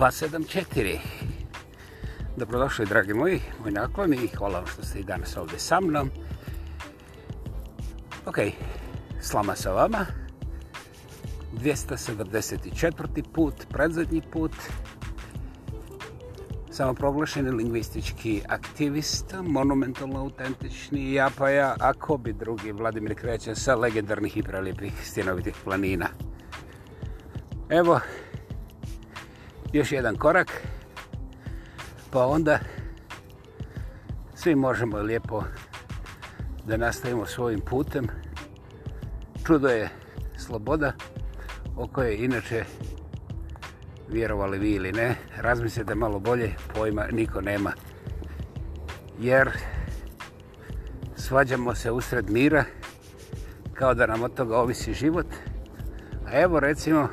274. Dobrodošli, dragi moji, moj naklon i hvala vam što ste i danas ovdje sa mnom. Ok, slama sa vama. 274. put, predzadnji put. Samoproglašeni lingvistički aktivist, monumentalno autentični ja pa ja, ako bi drugi Vladimir Krećan sa legendarnih i prelijepih stjenovitih planina. Evo, još jedan korak, pa onda svi možemo lijepo da nastavimo svojim putem. Čudo je sloboda o kojoj inače vjerovali vi ili ne, razmislite malo bolje, pojma niko nema. Jer svađamo se usred mira kao da nam od toga ovisi život. A evo recimo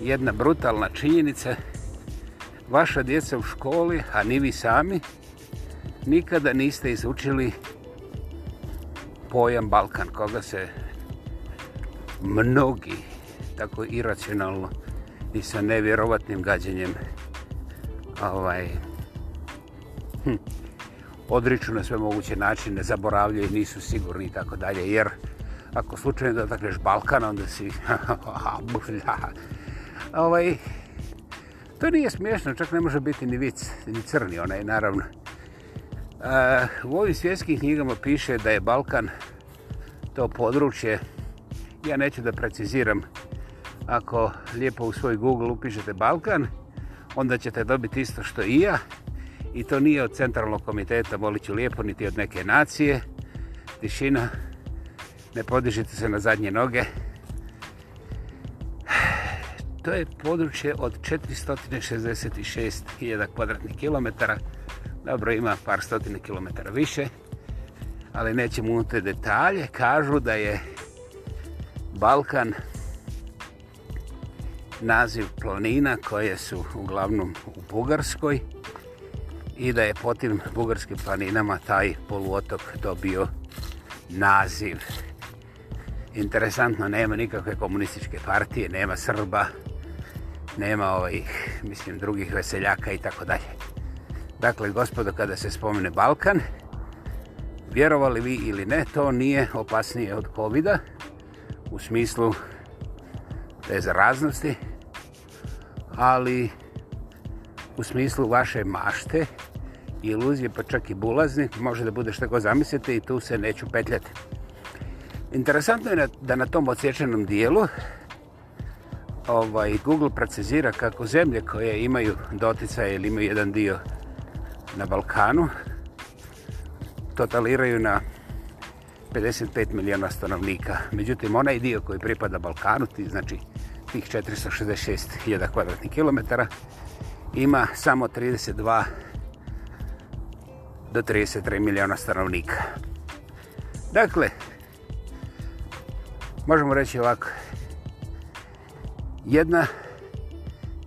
jedna brutalna činjenica. Vaša djeca u školi, a ni vi sami, nikada niste izučili pojam Balkan, koga se mnogi tako iracionalno i sa nevjerovatnim gađenjem ovaj, hm, odriču na sve moguće načine, zaboravljaju, nisu sigurni i tako dalje, jer ako slučajno da takneš Balkan, onda si ovaj, to nije smiješno, čak ne može biti ni vic, ni crni onaj, naravno. E, u ovim svjetskim knjigama piše da je Balkan to područje, ja neću da preciziram, ako lijepo u svoj Google upišete Balkan, onda ćete dobiti isto što i ja, i to nije od centralnog komiteta, volit ću lijepo, niti od neke nacije, tišina, ne podižite se na zadnje noge, To je područje od 466.000 kvadratnih kilometara. Dobro, ima par stotine kilometara više, ali nećemo u te detalje. Kažu da je Balkan naziv planina koje su uglavnom u Bugarskoj i da je po tim bugarskim planinama taj poluotok dobio naziv planina interesantno, nema nikakve komunističke partije, nema Srba, nema ovih, mislim, drugih veseljaka i tako dalje. Dakle, gospodo, kada se spomene Balkan, vjerovali vi ili ne, to nije opasnije od covid u smislu te zaraznosti, ali u smislu vaše mašte, iluzije, pa čak i bulazni, može da bude što god zamislite i tu se neću petljati. Interesantno je da na tom odsječenom dijelu ovaj, Google precizira kako zemlje koje imaju doticaje ili imaju jedan dio na Balkanu totaliraju na 55 milijuna stanovnika. Međutim, onaj dio koji pripada Balkanu, ti, znači tih 466.000 kvadratnih kilometara, ima samo 32 do 33 milijuna stanovnika. Dakle, možemo reći ovako, jedna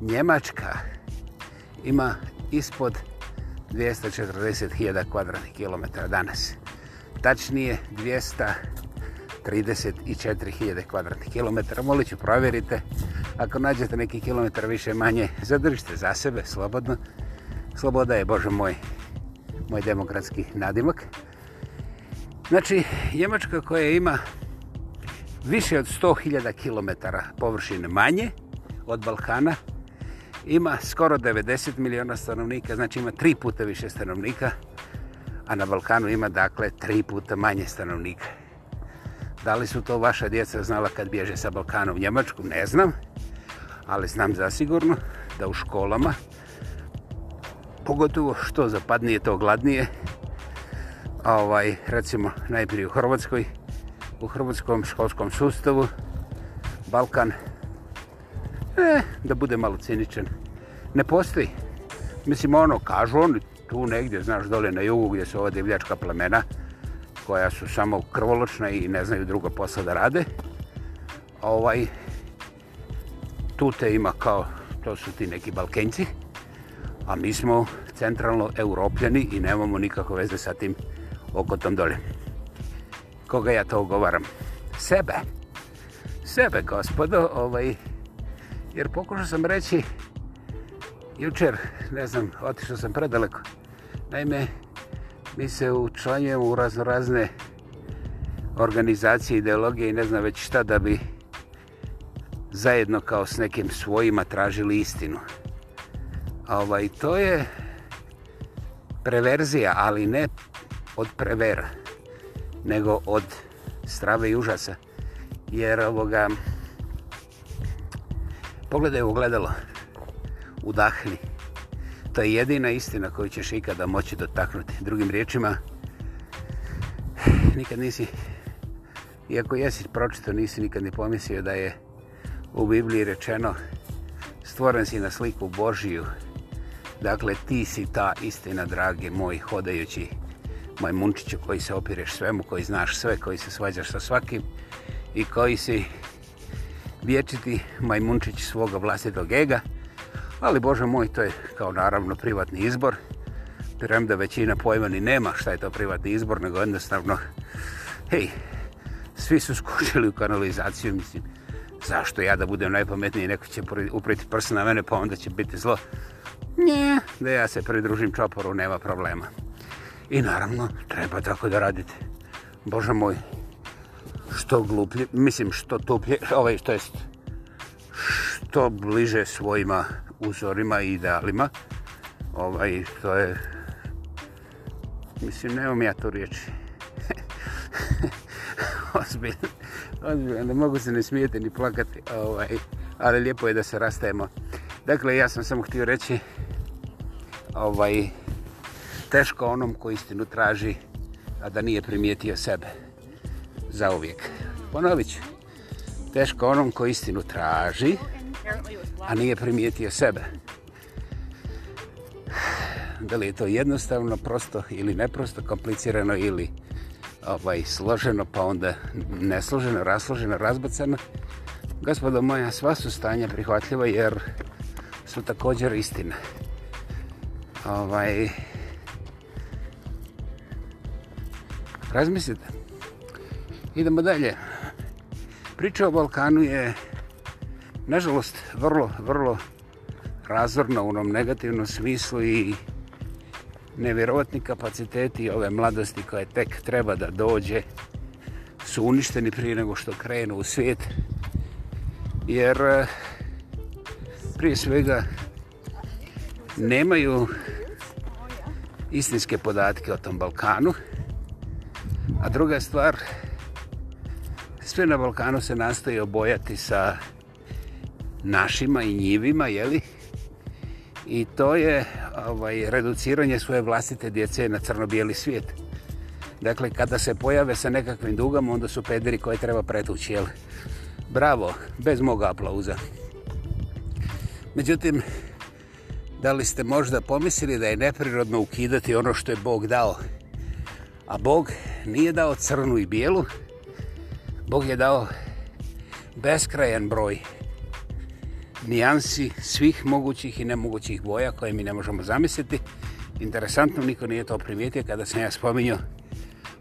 Njemačka ima ispod 240.000 kvadratnih kilometara danas. Tačnije 234.000 kvadratnih kilometara. Molit ću, provjerite. Ako nađete neki kilometar više manje, zadržite za sebe, slobodno. Sloboda je, Bože moj, moj demokratski nadimak. Znači, Njemačka koja ima više od 100.000 km površine manje od Balkana. Ima skoro 90 miliona stanovnika, znači ima tri puta više stanovnika, a na Balkanu ima dakle tri puta manje stanovnika. Da li su to vaša djeca znala kad bježe sa Balkanom u Njemačku, ne znam, ali znam zasigurno da u školama, pogotovo što zapadnije, to gladnije, ovaj, recimo najprije u Hrvatskoj, u hrvatskom školskom sustavu Balkan e, da bude malo ciničan ne postoji mislim ono kažu oni tu negdje znaš dole na jugu gdje su ova divljačka plemena koja su samo krvoločna i ne znaju druga posla da rade ovaj tu te ima kao to su ti neki balkenci a mi smo centralno europljani i nemamo nikako veze sa tim oko tom dole koga ja to ugovaram? Sebe. Sebe, gospodo. Ovaj, jer pokušao sam reći jučer, ne znam, otišao sam predaleko. Naime, mi se učlanjujemo u razno razne organizacije, ideologije i ne znam već šta da bi zajedno kao s nekim svojima tražili istinu. A ovaj, to je preverzija, ali ne od prevera nego od strave i užasa. Jer ovoga, pogledaj u gledalo, udahni. To je jedina istina koju ćeš ikada moći dotaknuti. Drugim riječima, nikad nisi, iako jesi pročito, nisi nikad ni pomislio da je u Bibliji rečeno stvoren si na sliku Božiju. Dakle, ti si ta istina, dragi moji, hodajući majmunčiću koji se opireš svemu, koji znaš sve, koji se svađaš sa svakim i koji si vječiti majmunčić svoga vlastitog ega. Ali, Bože moj, to je kao naravno privatni izbor. Prem da većina pojma ni nema šta je to privatni izbor, nego jednostavno, hej, svi su skučili u kanalizaciju, mislim, zašto ja da budem najpametniji, neko će upriti prsa na mene, pa onda će biti zlo. Nije, da ja se pridružim čoporu, nema problema. I naravno, treba tako da radite. Bože moj, što gluplje, mislim što tuplje, ovaj, to jest, što bliže svojima uzorima i idealima, ovaj, to je, mislim, nemam ja to riječi. ozbiljno, ozbiljno, ne mogu se ne smijeti ni plakati, ovaj, ali lijepo je da se rastajemo. Dakle, ja sam samo htio reći, ovaj, teško onom koji istinu traži, a da nije primijetio sebe za uvijek. Ponovit ću. Teško onom koji istinu traži, a nije primijetio sebe. Da li je to jednostavno, prosto ili neprosto, komplicirano ili ovaj, složeno, pa onda nesloženo, rasloženo, razbacano. Gospodo moja, sva su stanja prihvatljiva jer su također istina. Ovaj, Razmislite. Idemo dalje. Priča o Balkanu je, nažalost, vrlo, vrlo razorna u onom negativnom smislu i nevjerovatni kapaciteti ove mladosti koje tek treba da dođe su uništeni prije nego što krenu u svijet. Jer eh, prije svega nemaju istinske podatke o tom Balkanu. A druga stvar, sve na Balkanu se nastoji obojati sa našima i njivima, jeli? I to je ovaj, reduciranje svoje vlastite djece na crno-bijeli svijet. Dakle, kada se pojave sa nekakvim dugama, onda su pederi koje treba pretući, jel? Bravo, bez moga aplauza. Međutim, da li ste možda pomislili da je neprirodno ukidati ono što je Bog dao? A Bog nije dao crnu i bijelu, Bog je dao beskrajan broj nijansi svih mogućih i nemogućih boja koje mi ne možemo zamisliti. Interesantno, niko nije to primijetio kada sam ja spominjao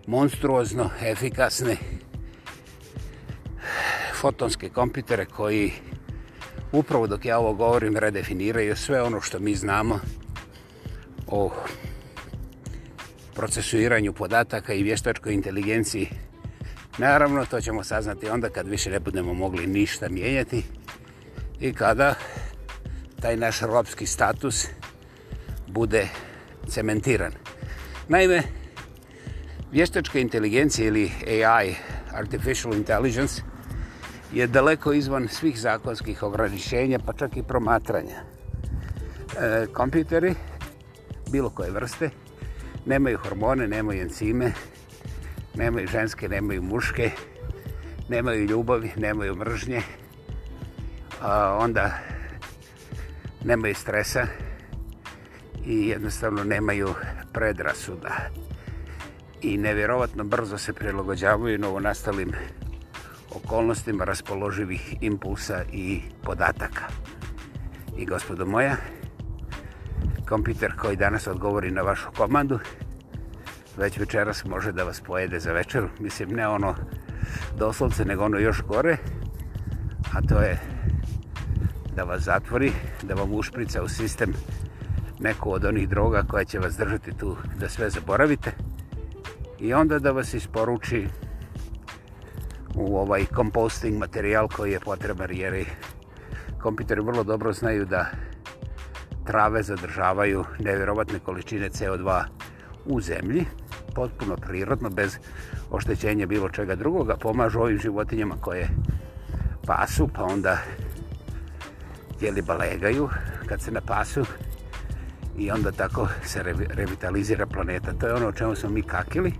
monstruozno efikasne fotonske kompitere koji upravo dok ja ovo govorim redefiniraju sve ono što mi znamo o procesuiranju podataka i vještačkoj inteligenciji. Naravno, to ćemo saznati onda kad više ne budemo mogli ništa mijenjati i kada taj naš robski status bude cementiran. Naime, vještačka inteligencija ili AI, Artificial Intelligence, je daleko izvan svih zakonskih ograničenja, pa čak i promatranja. E, kompjuteri, bilo koje vrste, nemaju hormone, nemaju encime, nemaju ženske, nemaju muške, nemaju ljubavi, nemaju mržnje, a onda nemaju stresa i jednostavno nemaju predrasuda. I nevjerovatno brzo se prilagođavaju novonastalim okolnostima raspoloživih impulsa i podataka. I gospodo moja, kompjuter koji danas odgovori na vašu komandu već večeras može da vas pojede za večer. Mislim, ne ono doslovce, nego ono još gore. A to je da vas zatvori, da vam ušprica u sistem neku od onih droga koja će vas držati tu da sve zaboravite. I onda da vas isporuči u ovaj composting materijal koji je potreban, jer i kompjuteri vrlo dobro znaju da trave zadržavaju nevjerovatne količine CO2 u zemlji, potpuno prirodno, bez oštećenja bilo čega drugoga, pomažu ovim životinjama koje pasu, pa onda jeli balegaju kad se napasu i onda tako se revitalizira planeta. To je ono o čemu smo mi kakili,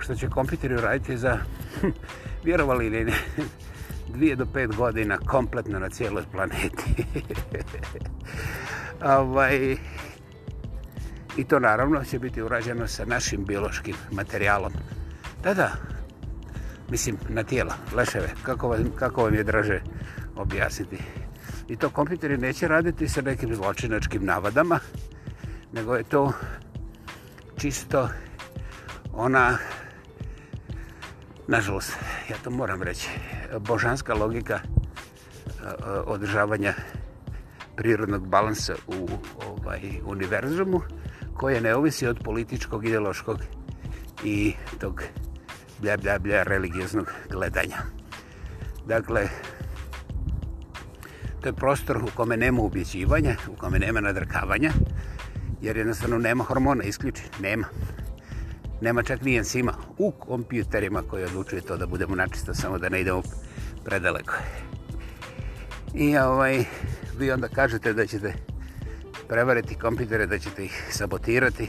što će kompiteri uraditi za, hm, vjerovali ili ne, dvije do pet godina kompletno na cijeloj planeti. ovaj, i to naravno će biti urađeno sa našim biološkim materijalom. Da, da, mislim na tijela, leševe, kako vam, kako vam je draže objasniti. I to kompjuteri neće raditi sa nekim zločinačkim navadama, nego je to čisto ona, nažalost, ja to moram reći, božanska logika održavanja uh, uh, prirodnog balansa u ovaj univerzumu koje ne ovisi od političkog, ideološkog i tog bla bla bla religioznog gledanja. Dakle, to je prostor u kome nema ubjeđivanja, u kome nema nadrkavanja, jer jednostavno nema hormona, isključi, nema. Nema čak ni enzima u kompjuterima koji odlučuje to da budemo načisto, samo da ne idemo predaleko. I ovaj, vi onda kažete da ćete prevariti kompitere, da ćete ih sabotirati.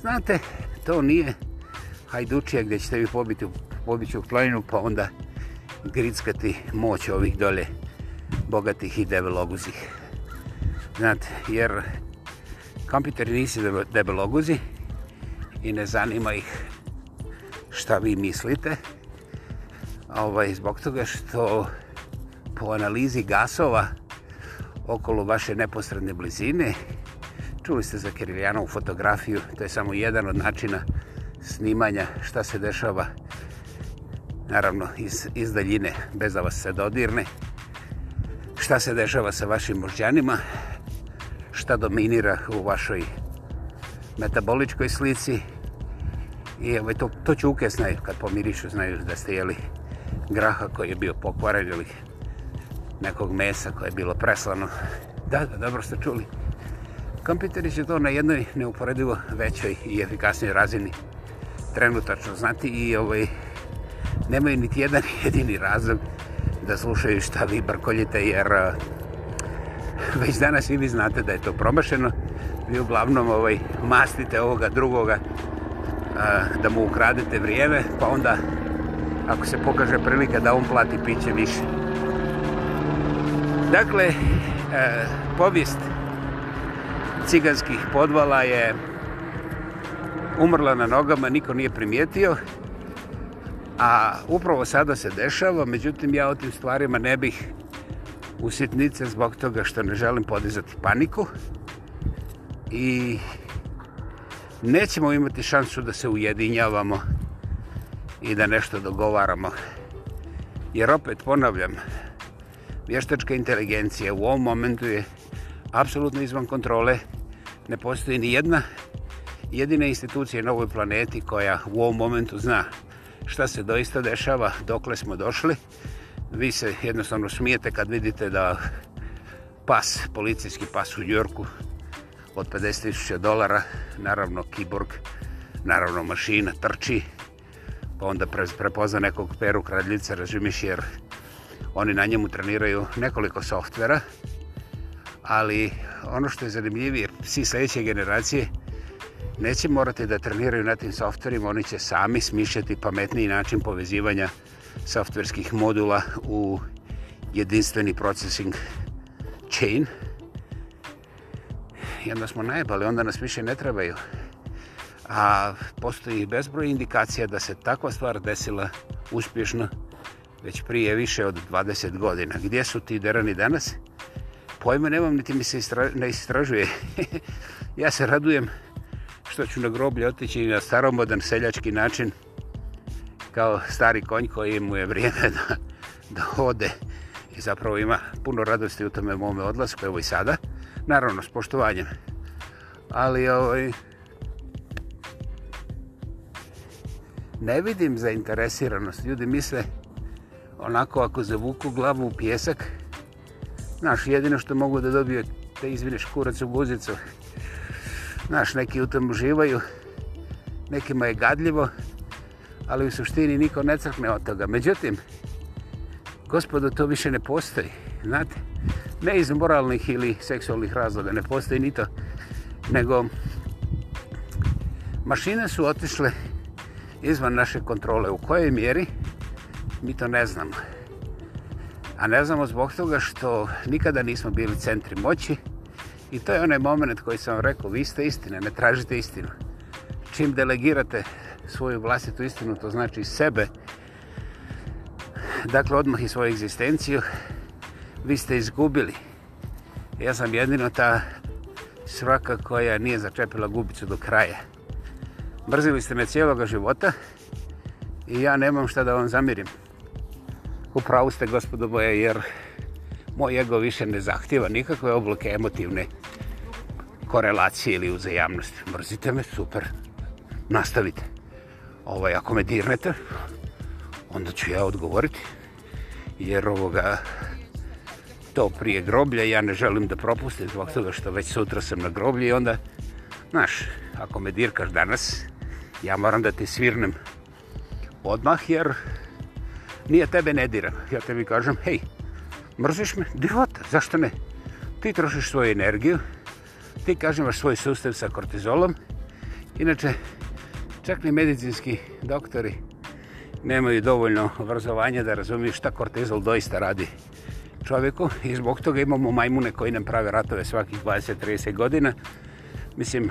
Znate, to nije hajdučija gdje ćete vi pobiti, pobiti u planinu pa onda grickati moć ovih dole bogatih i debeloguzih. Znate, jer kompiteri nisi debeloguzi i ne zanima ih šta vi mislite. Ovaj, zbog toga što po analizi gasova okolo vaše neposredne blizine. Čuli ste za Kirilijanovu fotografiju, to je samo jedan od načina snimanja šta se dešava naravno iz, iz daljine, bez da vas se dodirne. Šta se dešava sa vašim možđanima, šta dominira u vašoj metaboličkoj slici. I ovaj, to, to čuke znaju kad pomirišu, znaju da ste jeli graha koji je bio pokvaran ili nekog mesa koje je bilo preslano. Da, da, dobro ste čuli. Kompjuteri će to na jednoj neuporedivo većoj i efikasnoj razini trenutačno znati i ovaj, nemaju niti jedan jedini razlog da slušaju šta vi brkoljite jer već danas i vi znate da je to promašeno. Vi uglavnom ovaj, mastite ovoga drugoga da mu ukradete vrijeme pa onda ako se pokaže prilika da on plati piće više. Dakle, e, povijest ciganskih podvala je umrla na nogama, niko nije primijetio, a upravo sada se dešava, međutim ja o tim stvarima ne bih usitnice zbog toga što ne želim podizati paniku i nećemo imati šansu da se ujedinjavamo i da nešto dogovaramo. Jer opet ponavljam, vještačka inteligencija u ovom momentu je apsolutno izvan kontrole. Ne postoji ni jedna jedina institucija na ovoj planeti koja u ovom momentu zna šta se doista dešava, dokle smo došli. Vi se jednostavno smijete kad vidite da pas, policijski pas u Njorku od 50.000 dolara, naravno kiborg, naravno mašina trči, pa onda prepozna nekog peru kradljica, razumiš, jer oni na njemu treniraju nekoliko softvera, ali ono što je zanimljivije, psi sljedeće generacije neće morati da treniraju na tim softverima, oni će sami smišljati pametniji način povezivanja softverskih modula u jedinstveni processing chain. I onda smo najbali, onda nas više ne trebaju. A postoji bezbroj indikacija da se takva stvar desila uspješno već prije više od 20 godina. Gdje su ti derani danas? Pojma nemam, niti mi se istra, ne istražuje. ja se radujem što ću na groblje otići na staromodan seljački način kao stari konj koji mu je vrijeme da, da ode. I zapravo ima puno radosti u tome mome odlasku, evo i sada. Naravno, s poštovanjem. Ali ovaj, ne vidim zainteresiranost. Ljudi misle, onako ako zavuku glavu u pjesak, znaš, jedino što mogu da dobiju te izvine škurac u guzicu. Znaš, neki u tom uživaju, nekima je gadljivo, ali u suštini niko ne crkne od toga. Međutim, gospodo, to više ne postoji, znate, ne iz moralnih ili seksualnih razloga, ne postoji ni to, nego mašine su otišle izvan naše kontrole u kojoj mjeri, mi to ne znamo. A ne znamo zbog toga što nikada nismo bili centri moći i to je onaj moment koji sam vam rekao, vi ste istine, ne tražite istinu. Čim delegirate svoju vlastitu istinu, to znači sebe, dakle odmah i svoju egzistenciju, vi ste izgubili. Ja sam jedino ta svaka koja nije začepila gubicu do kraja. Mrzili ste me cijeloga života i ja nemam šta da vam zamirim upravu ste, gospodo moje, jer moj ego više ne zahtjeva nikakve oblike emotivne korelacije ili uzajamnosti. Mrzite me, super. Nastavite. Ovaj, ako me dirnete, onda ću ja odgovoriti. Jer ovoga, to prije groblja, ja ne želim da propustim zbog toga što već sutra sam na groblji i onda, znaš, ako me dirkaš danas, ja moram da te svirnem odmah, jer nije tebe ne diram. Ja tebi kažem, hej, mrziš me, divota, zašto ne? Ti trošiš svoju energiju, ti kažem vaš svoj sustav sa kortizolom, inače, čak ni medicinski doktori nemaju dovoljno obrazovanja da razumiju šta kortizol doista radi čovjeku i zbog toga imamo majmune koji nam prave ratove svakih 20-30 godina. Mislim,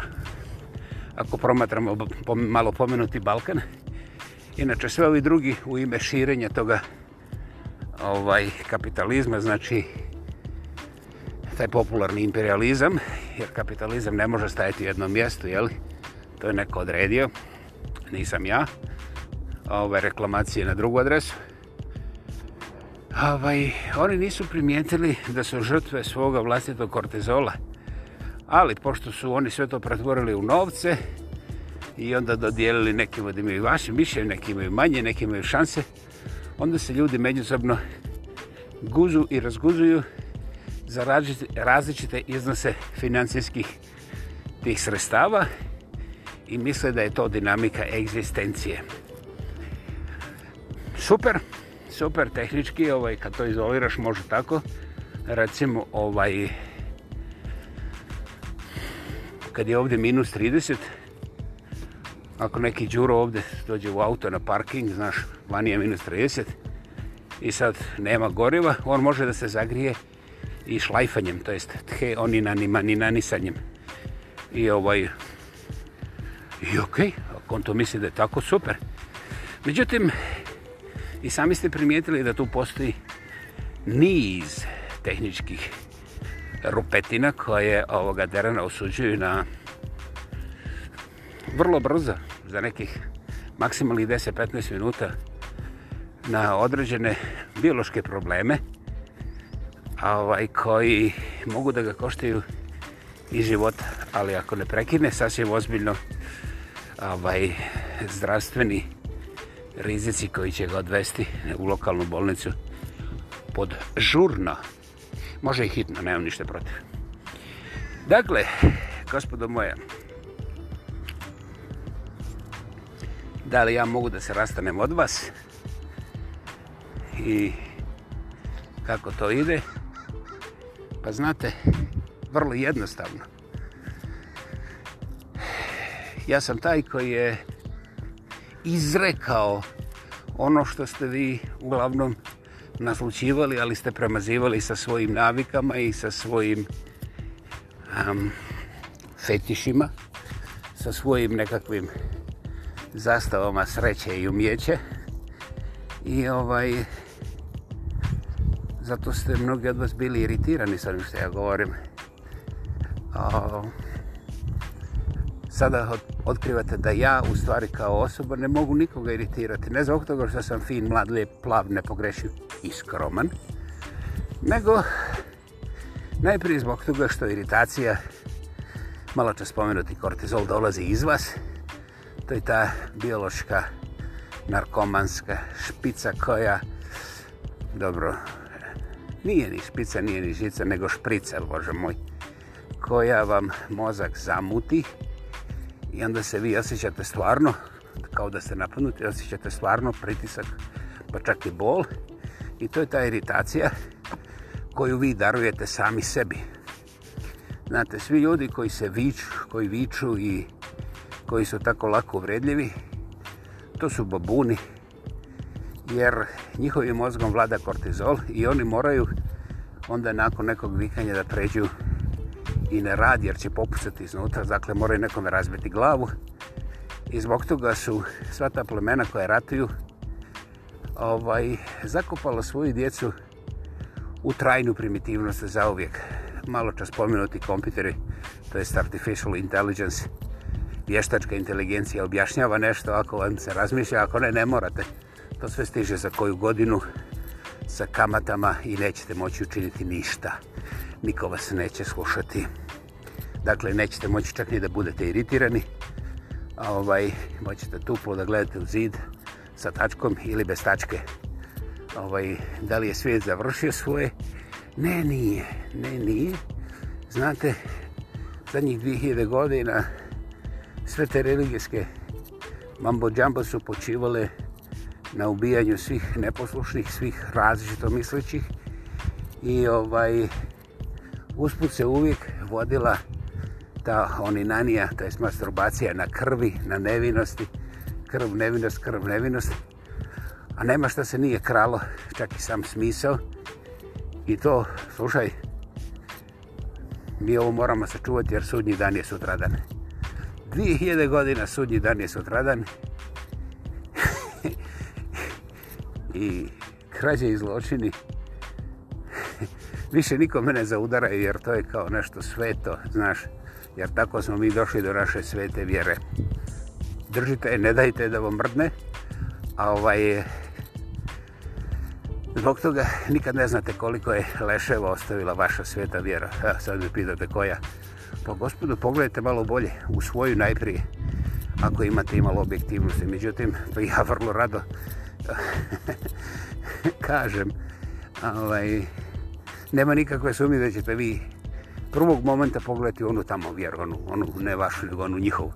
ako promatramo malo pomenuti Balkan, Inače, sve ovi drugi u ime širenja toga ovaj kapitalizma, znači taj popularni imperializam, jer kapitalizam ne može stajati u jednom mjestu, jeli? To je neko odredio, nisam ja. Ove reklamacije na drugu adresu. Ovaj, oni nisu primijetili da su žrtve svoga vlastitog kortizola, ali pošto su oni sve to pretvorili u novce, i onda dodijelili nekim da imaju vaše mišljenje, neki imaju manje, neki imaju šanse, onda se ljudi međusobno guzu i razguzuju za različite iznose financijskih tih sredstava i misle da je to dinamika egzistencije. Super, super tehnički, ovaj, kad to izoliraš može tako, recimo ovaj, kad je ovdje minus 30, ako neki džuro ovde dođe u auto na parking, znaš, vani je minus 30 i sad nema goriva, on može da se zagrije i šlajfanjem, to jest tke oni nanima, ni nanisanjem. I ovaj, i okej, okay, ako on to misli da je tako, super. Međutim, i sami ste primijetili da tu postoji niz tehničkih rupetina koje ovoga derana osuđuju na vrlo brzo za nekih maksimalnih 10-15 minuta na određene biološke probleme ovaj, koji mogu da ga koštaju i život, ali ako ne prekine, sasvim ozbiljno ovaj, zdravstveni rizici koji će ga odvesti u lokalnu bolnicu pod žurno. Može i hitno, nemam ništa protiv. Dakle, gospodo moja, da li ja mogu da se rastanem od vas i kako to ide. Pa znate, vrlo jednostavno. Ja sam taj koji je izrekao ono što ste vi uglavnom naslučivali, ali ste premazivali sa svojim navikama i sa svojim um, fetišima, sa svojim nekakvim zastavama sreće i umjeće. I ovaj zato ste mnogi od vas bili iritirani sa što ja govorim. O, sada od, otkrivate da ja u stvari kao osoba ne mogu nikoga iritirati. Ne zbog toga što sam fin, mlad, lijep, plav, ne pogrešiv i skroman. Nego najprije zbog toga što iritacija, malo čas spomenuti kortizol, dolazi iz vas to je ta biološka narkomanska špica koja dobro nije ni špica, nije ni žica nego šprica, bože moj koja vam mozak zamuti i onda se vi osjećate stvarno kao da ste napunuti, osjećate stvarno pritisak pa čak i bol i to je ta iritacija koju vi darujete sami sebi znate, svi ljudi koji se viču koji viču i koji su tako lako vredljivi, to su babuni, jer njihovim mozgom vlada kortizol i oni moraju onda nakon nekog vikanja da pređu i ne radi jer će popucati iznutra, dakle moraju nekome razbiti glavu i zbog toga su sva ta plemena koja ratuju ovaj, zakopala svoju djecu u trajnu primitivnost za uvijek. Malo čas pominuti kompiteri, to je Artificial Intelligence, vještačka inteligencija objašnjava nešto, ako vam se razmišlja, ako ne, ne morate. To sve stiže za koju godinu sa kamatama i nećete moći učiniti ništa. Niko vas neće slušati. Dakle, nećete moći čak ni da budete iritirani. A ovaj, moćete tuplo da gledate u zid sa tačkom ili bez tačke. Ovaj, da li je svijet završio svoje? Ne, nije. Ne, nije. Znate, zadnjih 2000 godina sve te religijske mambo-đambo su počivale na ubijanju svih neposlušnih, svih različito mislećih i ovaj usput se uvijek vodila ta oninanija, ta je masturbacija na krvi, na nevinosti, krv, nevinost, krv, nevinost, a nema šta se nije kralo, čak i sam smisao. I to, slušaj, mi ovo moramo sačuvati jer sudnji dan je sutradan. dan. 2000 godina sudnji dan je sutradan i krađe i zločini više niko mene zaudara jer to je kao nešto sveto znaš, jer tako smo mi došli do naše svete vjere držite je, ne dajte da vam mrdne a ovaj zbog toga nikad ne znate koliko je leševa ostavila vaša sveta vjera ja, sad mi pitate koja pa gospodu pogledajte malo bolje u svoju najprije ako imate imalo objektivnosti međutim pa ja vrlo rado kažem ovaj, nema nikakve sumnje da ćete vi prvog momenta pogledati onu tamo vjeru onu, onu ne vašu nego onu njihovu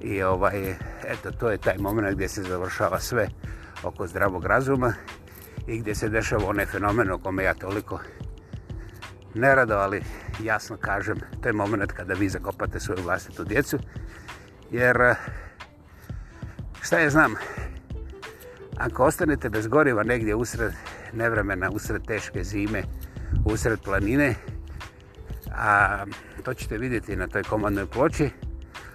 i ovaj, eto to je taj moment gdje se završava sve oko zdravog razuma i gdje se dešava onaj fenomen o kome ja toliko nerado, ali jasno kažem, to je moment kada vi zakopate svoju vlastitu djecu, jer eh, šta je znam, ako ostanete bez goriva negdje usred nevremena, usred teške zime, usred planine, a to ćete vidjeti na toj komandnoj ploči,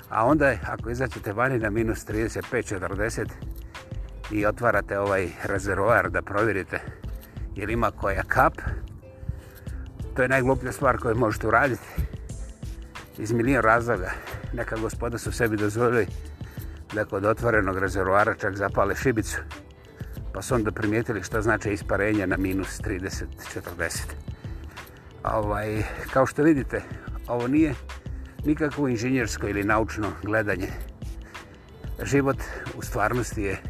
a onda ako izaćete vani na minus 35-40 i otvarate ovaj rezervoar da provjerite jer ima koja kap, To je najgluplja stvar koju možete uraditi. Iz milijen razloga. Neka gospoda su sebi dozvolili da kod otvorenog rezervuara čak zapale šibicu. Pa su onda primijetili što znači isparenje na minus 30-40. Ovaj, kao što vidite, ovo nije nikakvo inženjersko ili naučno gledanje. Život u stvarnosti je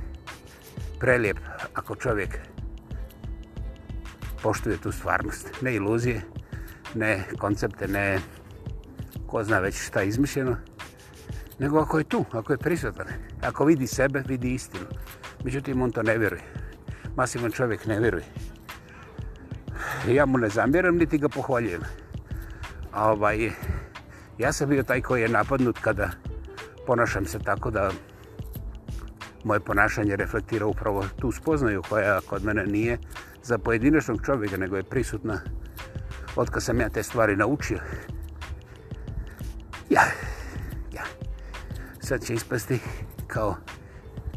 prelijep ako čovjek poštuje tu stvarnost. Ne iluzije, ne koncepte, ne ko zna već šta je izmišljeno, nego ako je tu, ako je prisutan, ako vidi sebe, vidi istinu. Međutim, on to ne vjeruje. Masivan čovjek ne vjeruje. Ja mu ne zamjeram, niti ga pohvaljujem. A ovaj, ja sam bio taj koji je napadnut kada ponašam se tako da moje ponašanje reflektira upravo tu spoznaju koja kod mene nije za pojedinačnog čovjeka, nego je prisutna od kad sam ja te stvari naučio. Ja, ja. Sad će ispasti kao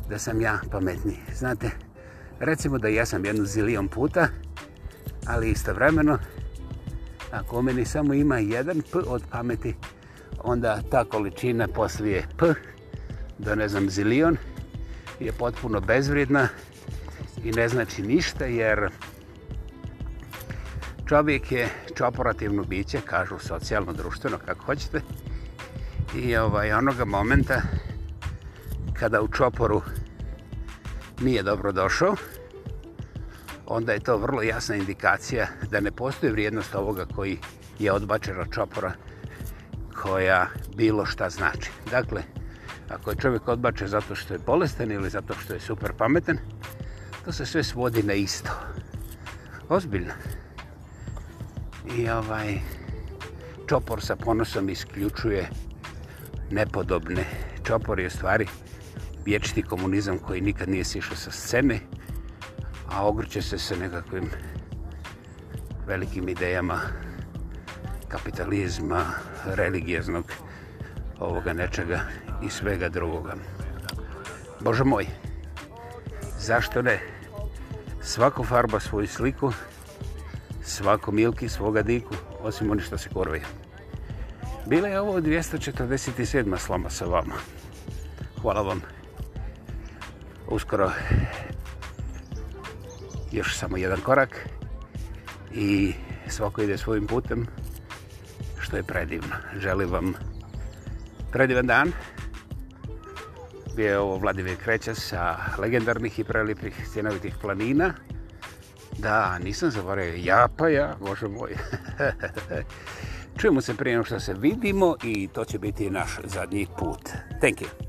da sam ja pametni. Znate, recimo da ja sam jednu zilijon puta, ali istovremeno, ako u meni samo ima jedan p od pameti, onda ta količina poslije p, do ne znam zilion, je potpuno bezvrijedna, i ne znači ništa jer čovjek je čoporativno biće, kažu socijalno, društveno, kako hoćete. I ovaj, onoga momenta kada u čoporu nije dobro došao, onda je to vrlo jasna indikacija da ne postoji vrijednost ovoga koji je odbačena čopora koja bilo šta znači. Dakle, ako je čovjek odbačen zato što je bolestan ili zato što je super pameten, To se sve svodi na isto. Ozbiljno. I ovaj čopor sa ponosom isključuje nepodobne. Čopor je stvari vječni komunizam koji nikad nije sišao sa scene, a ogrće se sa nekakvim velikim idejama kapitalizma, religijaznog ovoga nečega i svega drugoga. Bože moj, zašto ne? Zašto ne? svako farba svoju sliku, svako milki svoga diku, osim oni što se korvaju. Bila je ovo 247. slama sa vama. Hvala vam. Uskoro još samo jedan korak i svako ide svojim putem, što je predivno. Želim vam predivan dan je ovo Vladimir Kreća sa legendarnih i prelipih stjenovitih planina. Da, nisam zaboravio, ja pa ja, bože moj. Čujemo se prije što se vidimo i to će biti naš zadnji put. Thank you.